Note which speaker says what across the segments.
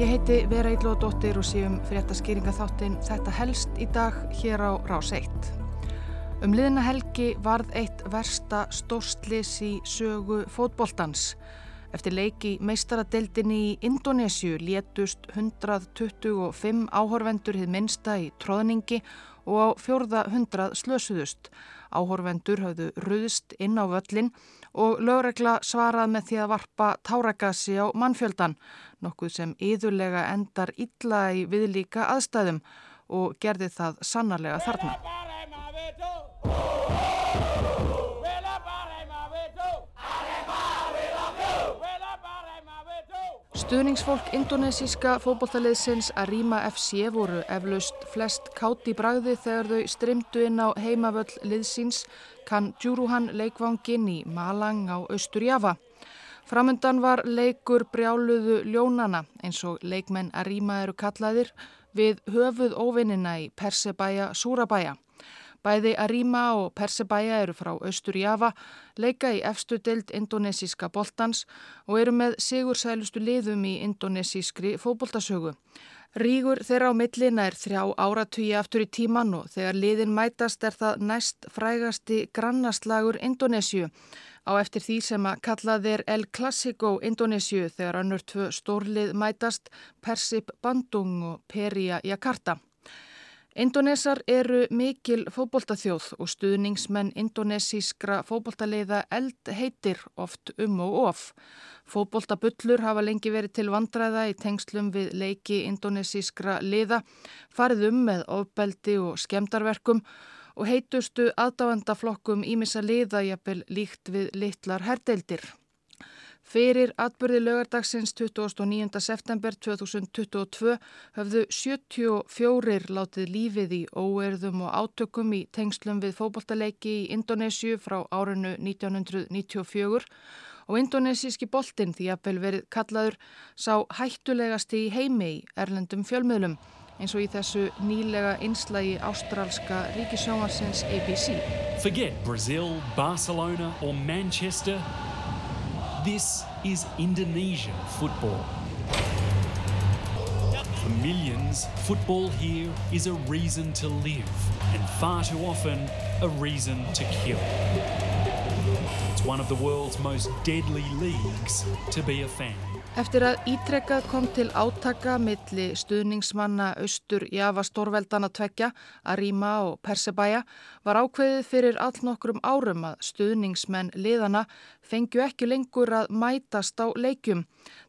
Speaker 1: Ég heiti Vera Íllóðdóttir og séum fréttaskýringa þáttinn Þetta helst í dag hér á Rás 1. Um liðna helgi varð eitt versta stórslis í sögu fótboltans. Eftir leiki meistaradeildinni í Indonésiu létust 125 áhorvendur hið minsta í tróðningi og á fjórða hundrað slösuðust. Áhorvendur hafðu ruðst inn á völlin og lögregla svarað með því að varpa táragassi á mannfjöldan, nokkuð sem yðurlega endar illa í viðlíka aðstæðum og gerði það sannarlega þarna. Stuðningsfólk indonesíska fókbóltaliðsins Arima FC voru eflaust flest kátt í bragði þegar þau strimdu inn á heimavöll liðsins kann Djúruhan leikvangin í Malang á Östur Java. Framundan var leikur brjáluðu ljónana eins og leikmenn Arima eru kallaðir við höfuð óvinnina í Persebæja Súrabæja. Bæði Arima og Persebæja eru frá Östur Java, leika í efstu deild indonesíska boltans og eru með sigursælustu liðum í indonesískri fóboltasögu. Rígur þeirra á millina er þrjá áratugji aftur í tíman og þegar liðin mætast er það næst frægasti grannastlagur Indonésiu á eftir því sem að kallað er El Clasico Indonésiu þegar annur tvö stórlið mætast Persip Bandung og Peria Jakarta. Indonesar eru mikil fóboltaþjóð og stuðningsmenn indonesískra fóboltaleiða eld heitir oft um og of. Fóboltabullur hafa lengi verið til vandræða í tengslum við leiki indonesískra liða, farið um með ofbeldi og skemdarverkum og heitustu aðdáendaflokkum ímissa liða jafnvel líkt við litlar herdeildir. Fyrir atbyrði lögardagsins 29. september 2022 höfðu 74 látið lífið í óerðum og átökum í tengslum við fókbaltaleiki í Indonésiu frá árinu 1994 og indonesíski boltinn því að vel verið kallaður sá hættulegasti í heimi í erlendum fjölmiðlum eins og í þessu nýlega einslægi ástrálska ríkisjómarsins ABC.
Speaker 2: Forget Brazil, Barcelona or Manchester This is Indonesian football. For millions, football here is a reason to live and far too often a reason to kill. It's one of the world's most deadly leagues to be a fan.
Speaker 1: Eftir að ítrekkað kom til átaka milli stuðningsmanna austur Java stórveldana tvekja, Arima og Persebæja, var ákveðið fyrir all nokkrum árum að stuðningsmenn liðana fengju ekki lengur að mætast á leikjum,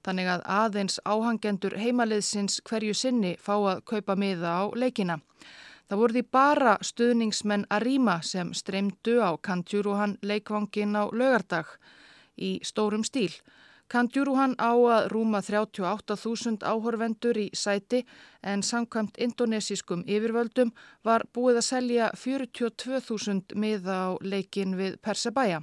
Speaker 1: þannig að aðeins áhangendur heimaliðsins hverju sinni fá að kaupa miða á leikina. Það voru því bara stuðningsmenn Arima sem streymdu á Kantjúruhan leikvangin á lögardag í stórum stíl. Kandjúruhan á að rúma 38.000 áhorvendur í sæti en samkvæmt indonesískum yfirvöldum var búið að selja 42.000 miða á leikin við Persebæja.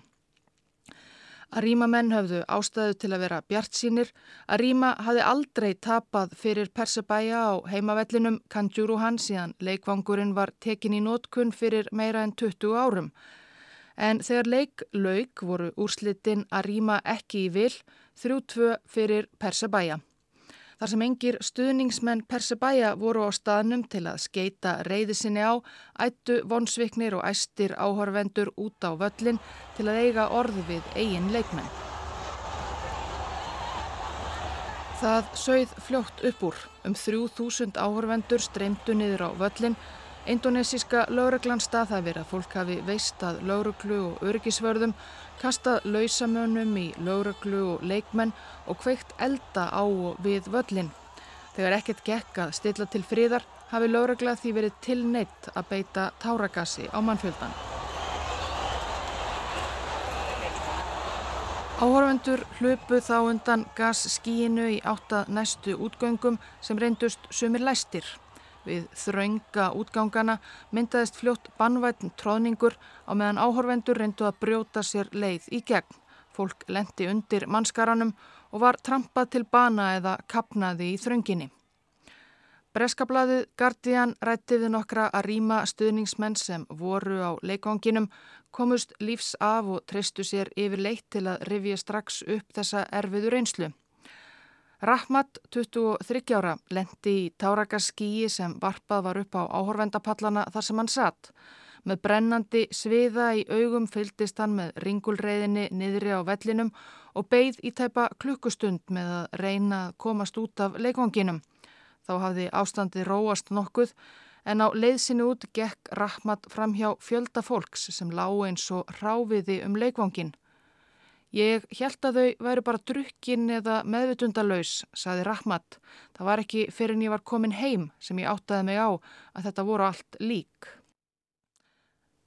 Speaker 1: Arima menn höfðu ástæðu til að vera bjart sínir. Arima hafði aldrei tapað fyrir Persebæja á heimavellinum Kandjúruhan síðan leikvangurinn var tekin í nótkunn fyrir meira en 20 árum. En þegar leik lauk voru úrslitin Arima ekki í vil 3-2 fyrir Persebæja. Þar sem engir stuðningsmenn Persebæja voru á staðnum til að skeita reyði sinni á, ættu vonsviknir og æstir áhorvendur út á völlin til að eiga orði við eigin leikmenn. Það sögð fljótt upp úr. Um 3000 áhorvendur streymdu niður á völlin Indonesíska lauruglan staðhæfir að fólk hafi veist að lauruglu og örgisvörðum kastað lausamönum í lauruglu og leikmenn og kveikt elda á og við völlin. Þegar ekkert gekk að stilla til fríðar hafi laurugla því verið tilneitt að beita táragassi á mannfjöldan. Áhörvendur hlupu þá undan gasskíinu í átta næstu útgöngum sem reyndust sumir læstir. Við þraunga útgangana myndaðist fljótt bannvætn tróðningur á meðan áhorvendur reyndu að brjóta sér leið í gegn. Fólk lendi undir mannskaranum og var trampað til bana eða kapnaði í þrönginni. Breskablaðið Guardian rætti við nokkra að rýma stuðningsmenn sem voru á leikvanginum, komust lífs af og treystu sér yfir leitt til að rifja strax upp þessa erfiður einslu. Rahmat, 23 ára, lendi í tárakarskíi sem varpað var upp á áhorvendapallana þar sem hann satt. Með brennandi sviða í augum fyldist hann með ringulreiðinni niðri á vellinum og beigð í tæpa klukkustund með að reyna að komast út af leikvanginum. Þá hafði ástandi róast nokkuð en á leiðsinu út gekk Rahmat fram hjá fjölda fólks sem lág eins og ráfiði um leikvangin. Ég held að þau væru bara drukkin eða meðvitundalös, saði Rahmat. Það var ekki fyrir en ég var komin heim sem ég áttaði mig á að þetta voru allt lík.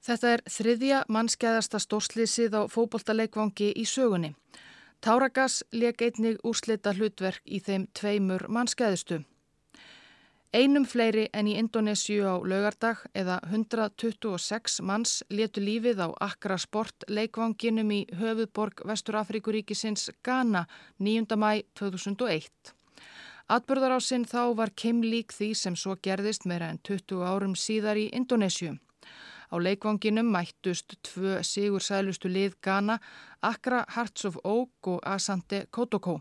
Speaker 1: Þetta er þriðja mannskæðasta stórslýsið á fóboltaleikvangi í sögunni. Táragas leik einnig úrslita hlutverk í þeim tveimur mannskæðustu. Einum fleiri en í Indonésiu á laugardag eða 126 manns letu lífið á Accra Sport leikvanginum í höfuðborg Vesturafrikuríkisins Ghana 9. mæ 2001. Atbörðarásinn þá var keimlík því sem svo gerðist meira en 20 árum síðar í Indonésiu. Á leikvanginum mættust tvö sigur sælustu lið Ghana, Accra Hearts of Oak og Asante Kotoko.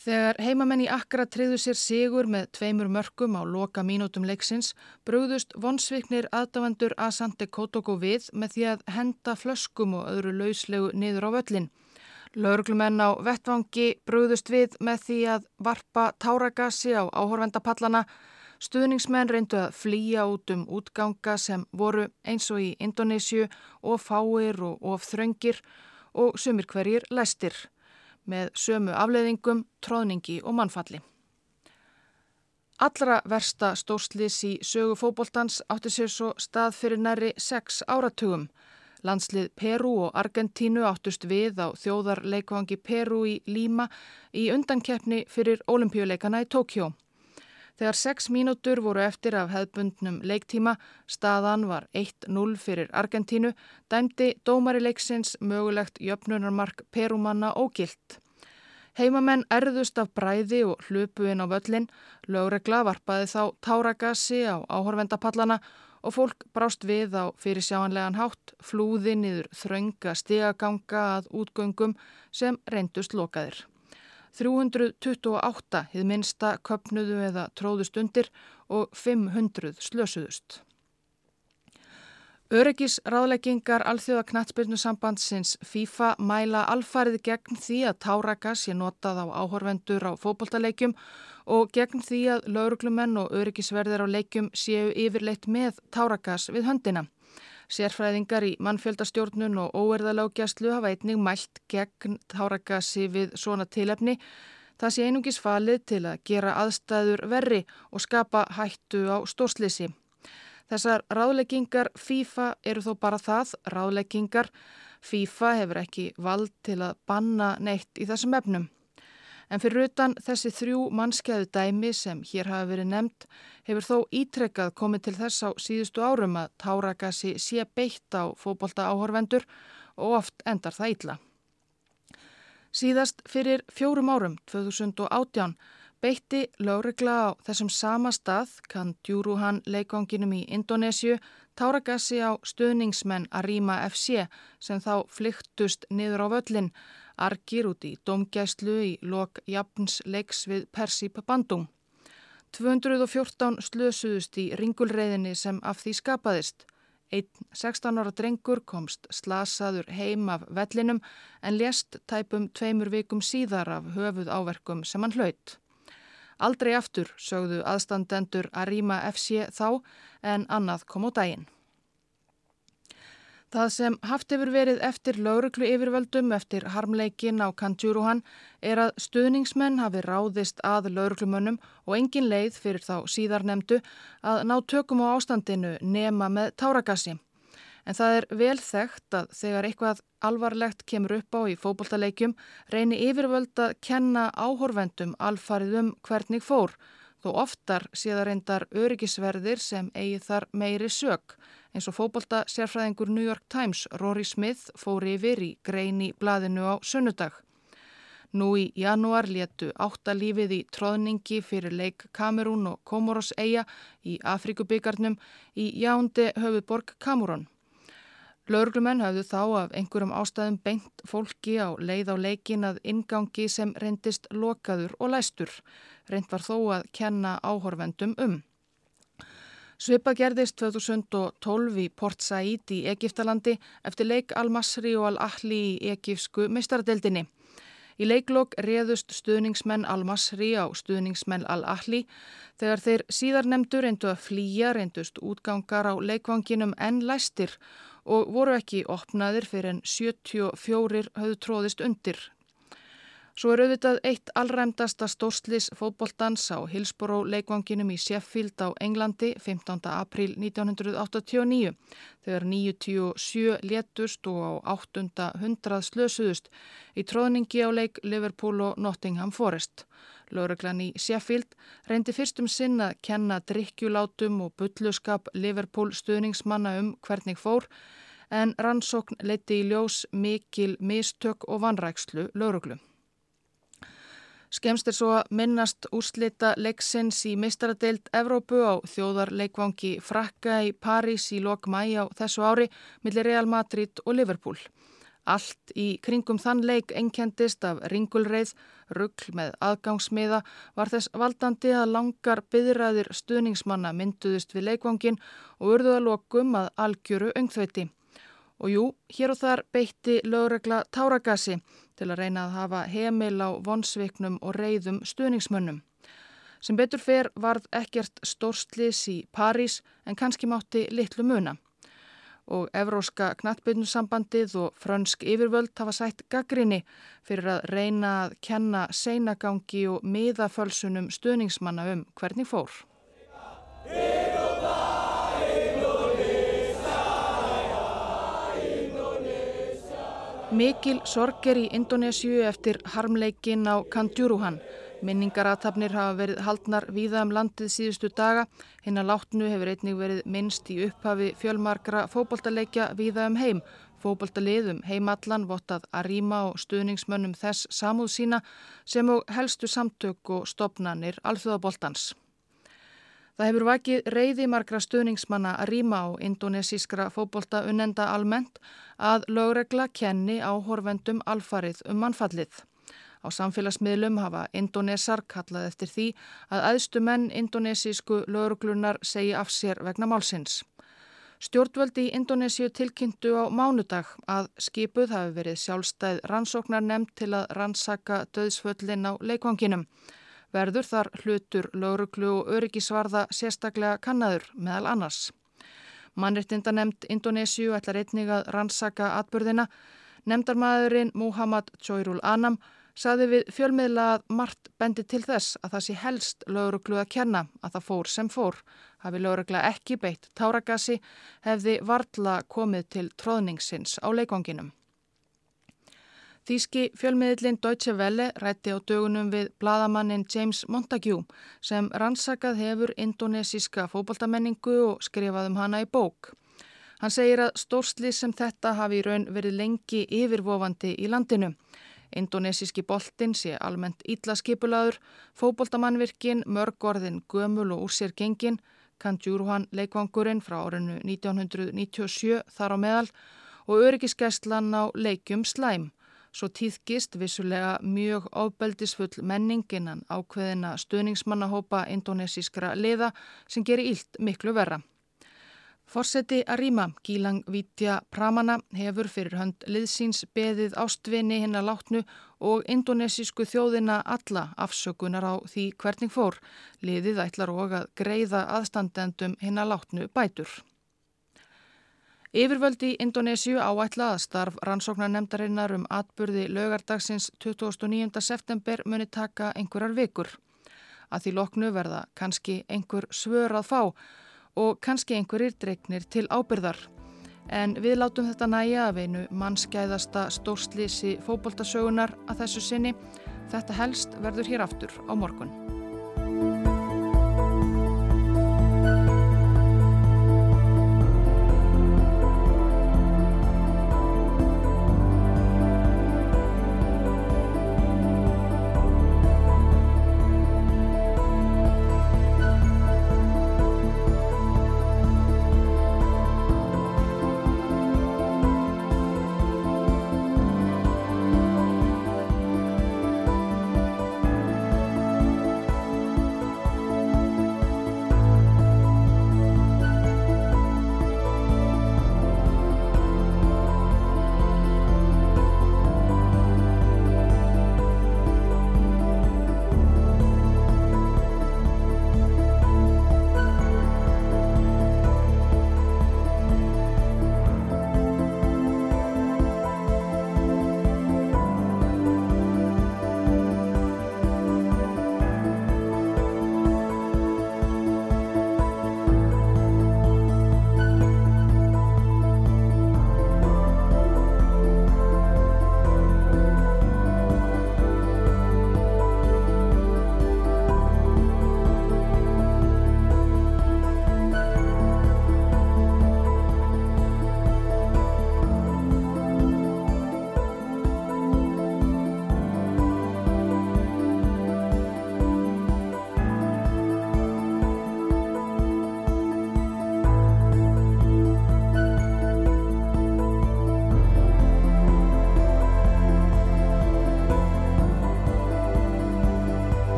Speaker 1: Þegar heimamenn í Akkra triðu sér sigur með tveimur mörgum á loka mínútum leiksins brúðust vonsviknir aðdafandur Asante Kotoko við með því að henda flöskum og öðru lauslegu niður á völlin. Laurglumenn á vettvangi brúðust við með því að varpa táragassi á áhorvendapallana. Stuðningsmenn reyndu að flýja út um útganga sem voru eins og í Indonésiu og fáir og of þröngir og sumir hverjir læstir með sömu afleiðingum, tróðningi og mannfalli. Allra versta stórslis í sögu fóboltans átti sér svo stað fyrir næri sex áratugum. Landslið Peru og Argentínu áttust við á þjóðarleikvangi Peru í Líma í undankeppni fyrir olimpíuleikana í Tókjó. Þegar sex mínútur voru eftir af hefðbundnum leiktíma, staðan var 1-0 fyrir Argentínu, dæmdi dómari leiksins mögulegt jöfnunarmark Perumanna ógilt. Heimamenn erðust af bræði og hlupu inn á völlin, lögregla varpaði þá táragassi á áhorvendapallana og fólk brást við á fyrir sjáanlegan hátt, flúði niður þrönga stigaganga að útgöngum sem reyndust lokaðir. 328 hið minsta köpnuðu eða tróðust undir og 500 slösuðust. Öryggis ráðleggingar alþjóða knatsbyrnusambandsins FIFA mæla alfarið gegn því að táragas sé notað á áhorvendur á fókbóltaleikjum og gegn því að lauruglumenn og öryggisverðir á leikjum séu yfirleitt með táragas við höndina. Sérfræðingar í mannfjöldastjórnun og óerðalágjastlu hafa einnig mælt gegn táragassi við svona tilefni. Það sé einungis falið til að gera aðstæður verri og skapa hættu á stórslisi. Þessar ráðleggingar FIFA eru þó bara það, ráðleggingar. FIFA hefur ekki vald til að banna neitt í þessum efnum. En fyrir utan þessi þrjú mannskeiðu dæmi sem hér hafa verið nefnt hefur þó ítrekkað komið til þess á síðustu árum að tárakassi sé beitt á fóbolta áhorvendur og oft endar það ítla. Síðast fyrir fjórum árum, 2018, beitti lögregla á þessum sama stað, kann Djúruhan leikvanginum í Indonésiu, táragassi á stöðningsmenn Arima FC sem þá flyktust niður á völlin argir út í domgæslu í lok jafns leiks við Persíp Bandung. 214 slösuðust í ringulreiðinni sem af því skapaðist. Einn 16 ára drengur komst slasaður heim af vellinum en lést tæpum tveimur vikum síðar af höfuð áverkum sem hann hlaut. Aldrei aftur sögðu aðstandendur Arima FC þá en annað kom á daginn. Það sem haft hefur verið eftir lauruglu yfirvöldum eftir harmleikin á Kantjúruhan er að stuðningsmenn hafi ráðist að lauruglumönnum og engin leið fyrir þá síðarnemdu að ná tökum á ástandinu nema með táragassi. En það er vel þekkt að þegar eitthvað alvarlegt kemur upp á í fókbóltaleikjum reynir yfirvöld að kenna áhorvendum alfarið um hvernig fór þó oftar séða reyndar öryggisverðir sem eigi þar meiri sög eins og fókbalta sérfræðingur New York Times Rory Smith fór yfir í grein í blaðinu á sunnudag. Nú í janúar létu áttalífið í tróðningi fyrir leik Kamerún og Komoros eiga í Afrikubikarnum í jándi höfuborg Kamerún. Laurglumenn hafðu þá af einhverjum ástæðum beint fólki á leið á leikin að ingangi sem reyndist lokaður og læstur. Reynd var þó að kenna áhorfendum um. Svipa gerðist 2012 í Port Said í Egiptalandi eftir leik Al-Masri og Al-Ahli í egifsku meistaradeildinni. Í leiklokk réðust stuðningsmenn Al-Masri á stuðningsmenn Al-Ahli þegar þeir síðar nefndur reyndu að flýja reyndust útgangar á leikvanginum en læstir og voru ekki opnaðir fyrir en 74 höfðu tróðist undir Svo er auðvitað eitt allræmdasta stórslis fótboltans á Hillsborough leikvanginum í Sheffield á Englandi 15. april 1989 þegar 97 létust og á 800 slösuðust í tróðningi á leik Liverpool og Nottingham Forest. Lóreglan í Sheffield reyndi fyrstum sinn að kenna drikkjulátum og bulluskap Liverpool stuðningsmanna um hvernig fór en rannsókn leiti í ljós mikil mistök og vanrækslu Lóreglu. Skemst er svo að minnast úrslita leiksins í mistaradeild Evrópu á þjóðarleikvangi Frakka í París í lok mæ á þessu ári millir Real Madrid og Liverpool. Allt í kringum þann leik ennkendist af ringulreið, ruggl með aðgangsmiða var þess valdandi að langar byðræðir stuðningsmanna mynduðist við leikvangin og urðuða lokum að algjöru öngþveiti. Og jú, hér og þar beitti lögregla táragasi til að reyna að hafa heimil á vonsviknum og reyðum stuðningsmönnum. Sem betur fer varð ekkert stórslis í París en kannski mátti litlu muna. Og Evróska knattbyrnusambandið og frönsk yfirvöld hafa sætt gaggrinni fyrir að reyna að kenna seinagangi og miðafölsunum stuðningsmanna um hvernig fór. Mikil sorg er í Indonésiu eftir harmleikin á Kandjúruhan. Minningaratafnir hafa verið haldnar víða um landið síðustu daga. Hinn að látnu hefur einnig verið minnst í upphafi fjölmarkra fókbaltaleikja víða um heim. Fókbaltaliðum heimallan vottað að rýma og stuðningsmönnum þess samúð sína sem og helstu samtök og stopnanir alþjóðaboltans. Það hefur vakið reyði margra stuðningsmanna að rýma á indonesískra fóbolta unnenda almennt að lögregla kenni á horfendum alfarið um mannfallið. Á samfélagsmiðlum hafa indonesar kallað eftir því að aðstu menn indonesísku lögreglunar segja af sér vegna málsins. Stjórnvöldi í Indonésiu tilkynntu á mánudag að skipuð hafi verið sjálfstæð rannsóknar nefnd til að rannsaka döðsföllin á leikvanginum verður þar hlutur lauruglu og öryggisvarða sérstaklega kannaður meðal annars. Mannrettinda nefnd Indonésiu ætlar einnig að rannsaka atbyrðina. Nemndarmæðurinn Muhammad Choyrul Anam saði við fjölmiðla að margt bendi til þess að það sé helst lauruglu að kenna að það fór sem fór. Hafi laurugla ekki beitt táragassi hefði varðla komið til tróðningsins á leikvanginum. Þíski fjölmiðlinn Deutsche Welle rætti á dögunum við bladamannin James Montague sem rannsakað hefur indonesíska fókbaltamenningu og skrifaðum hana í bók. Hann segir að stórsli sem þetta hafi í raun verið lengi yfirvofandi í landinu. Indonesíski boltin sé almennt íllaskipulaður, fókbaltamannvirkin, mörgorðin, gömul og úr sér gengin, Kanjúruhan leikvangurinn frá árinu 1997 þar á meðal og öryggiskeslan á leikjum slæm. Svo týðkist vissulega mjög ábeldisfull menninginnan ákveðina stuðningsmannahópa indonesískra liða sem gerir ílt miklu verra. Forseti Arima, Gílang Vítja Pramana, hefur fyrir hönd liðsins beðið ástvinni hinn að látnu og indonesísku þjóðina alla afsökunar á því hvernig fór. Liðið ætlar og að greiða aðstandendum hinn að látnu bætur. Yfirvöldi í Indonésiu áætla að starf rannsóknarnemdarinnar um atburði lögardagsins 29. september muni taka einhverjar vikur. Að því loknu verða kannski einhver svör að fá og kannski einhverjir dregnir til ábyrðar. En við látum þetta næja að veinu mannskæðasta stórslýsi fókbóltasögunar að þessu sinni. Þetta helst verður hér aftur á morgun.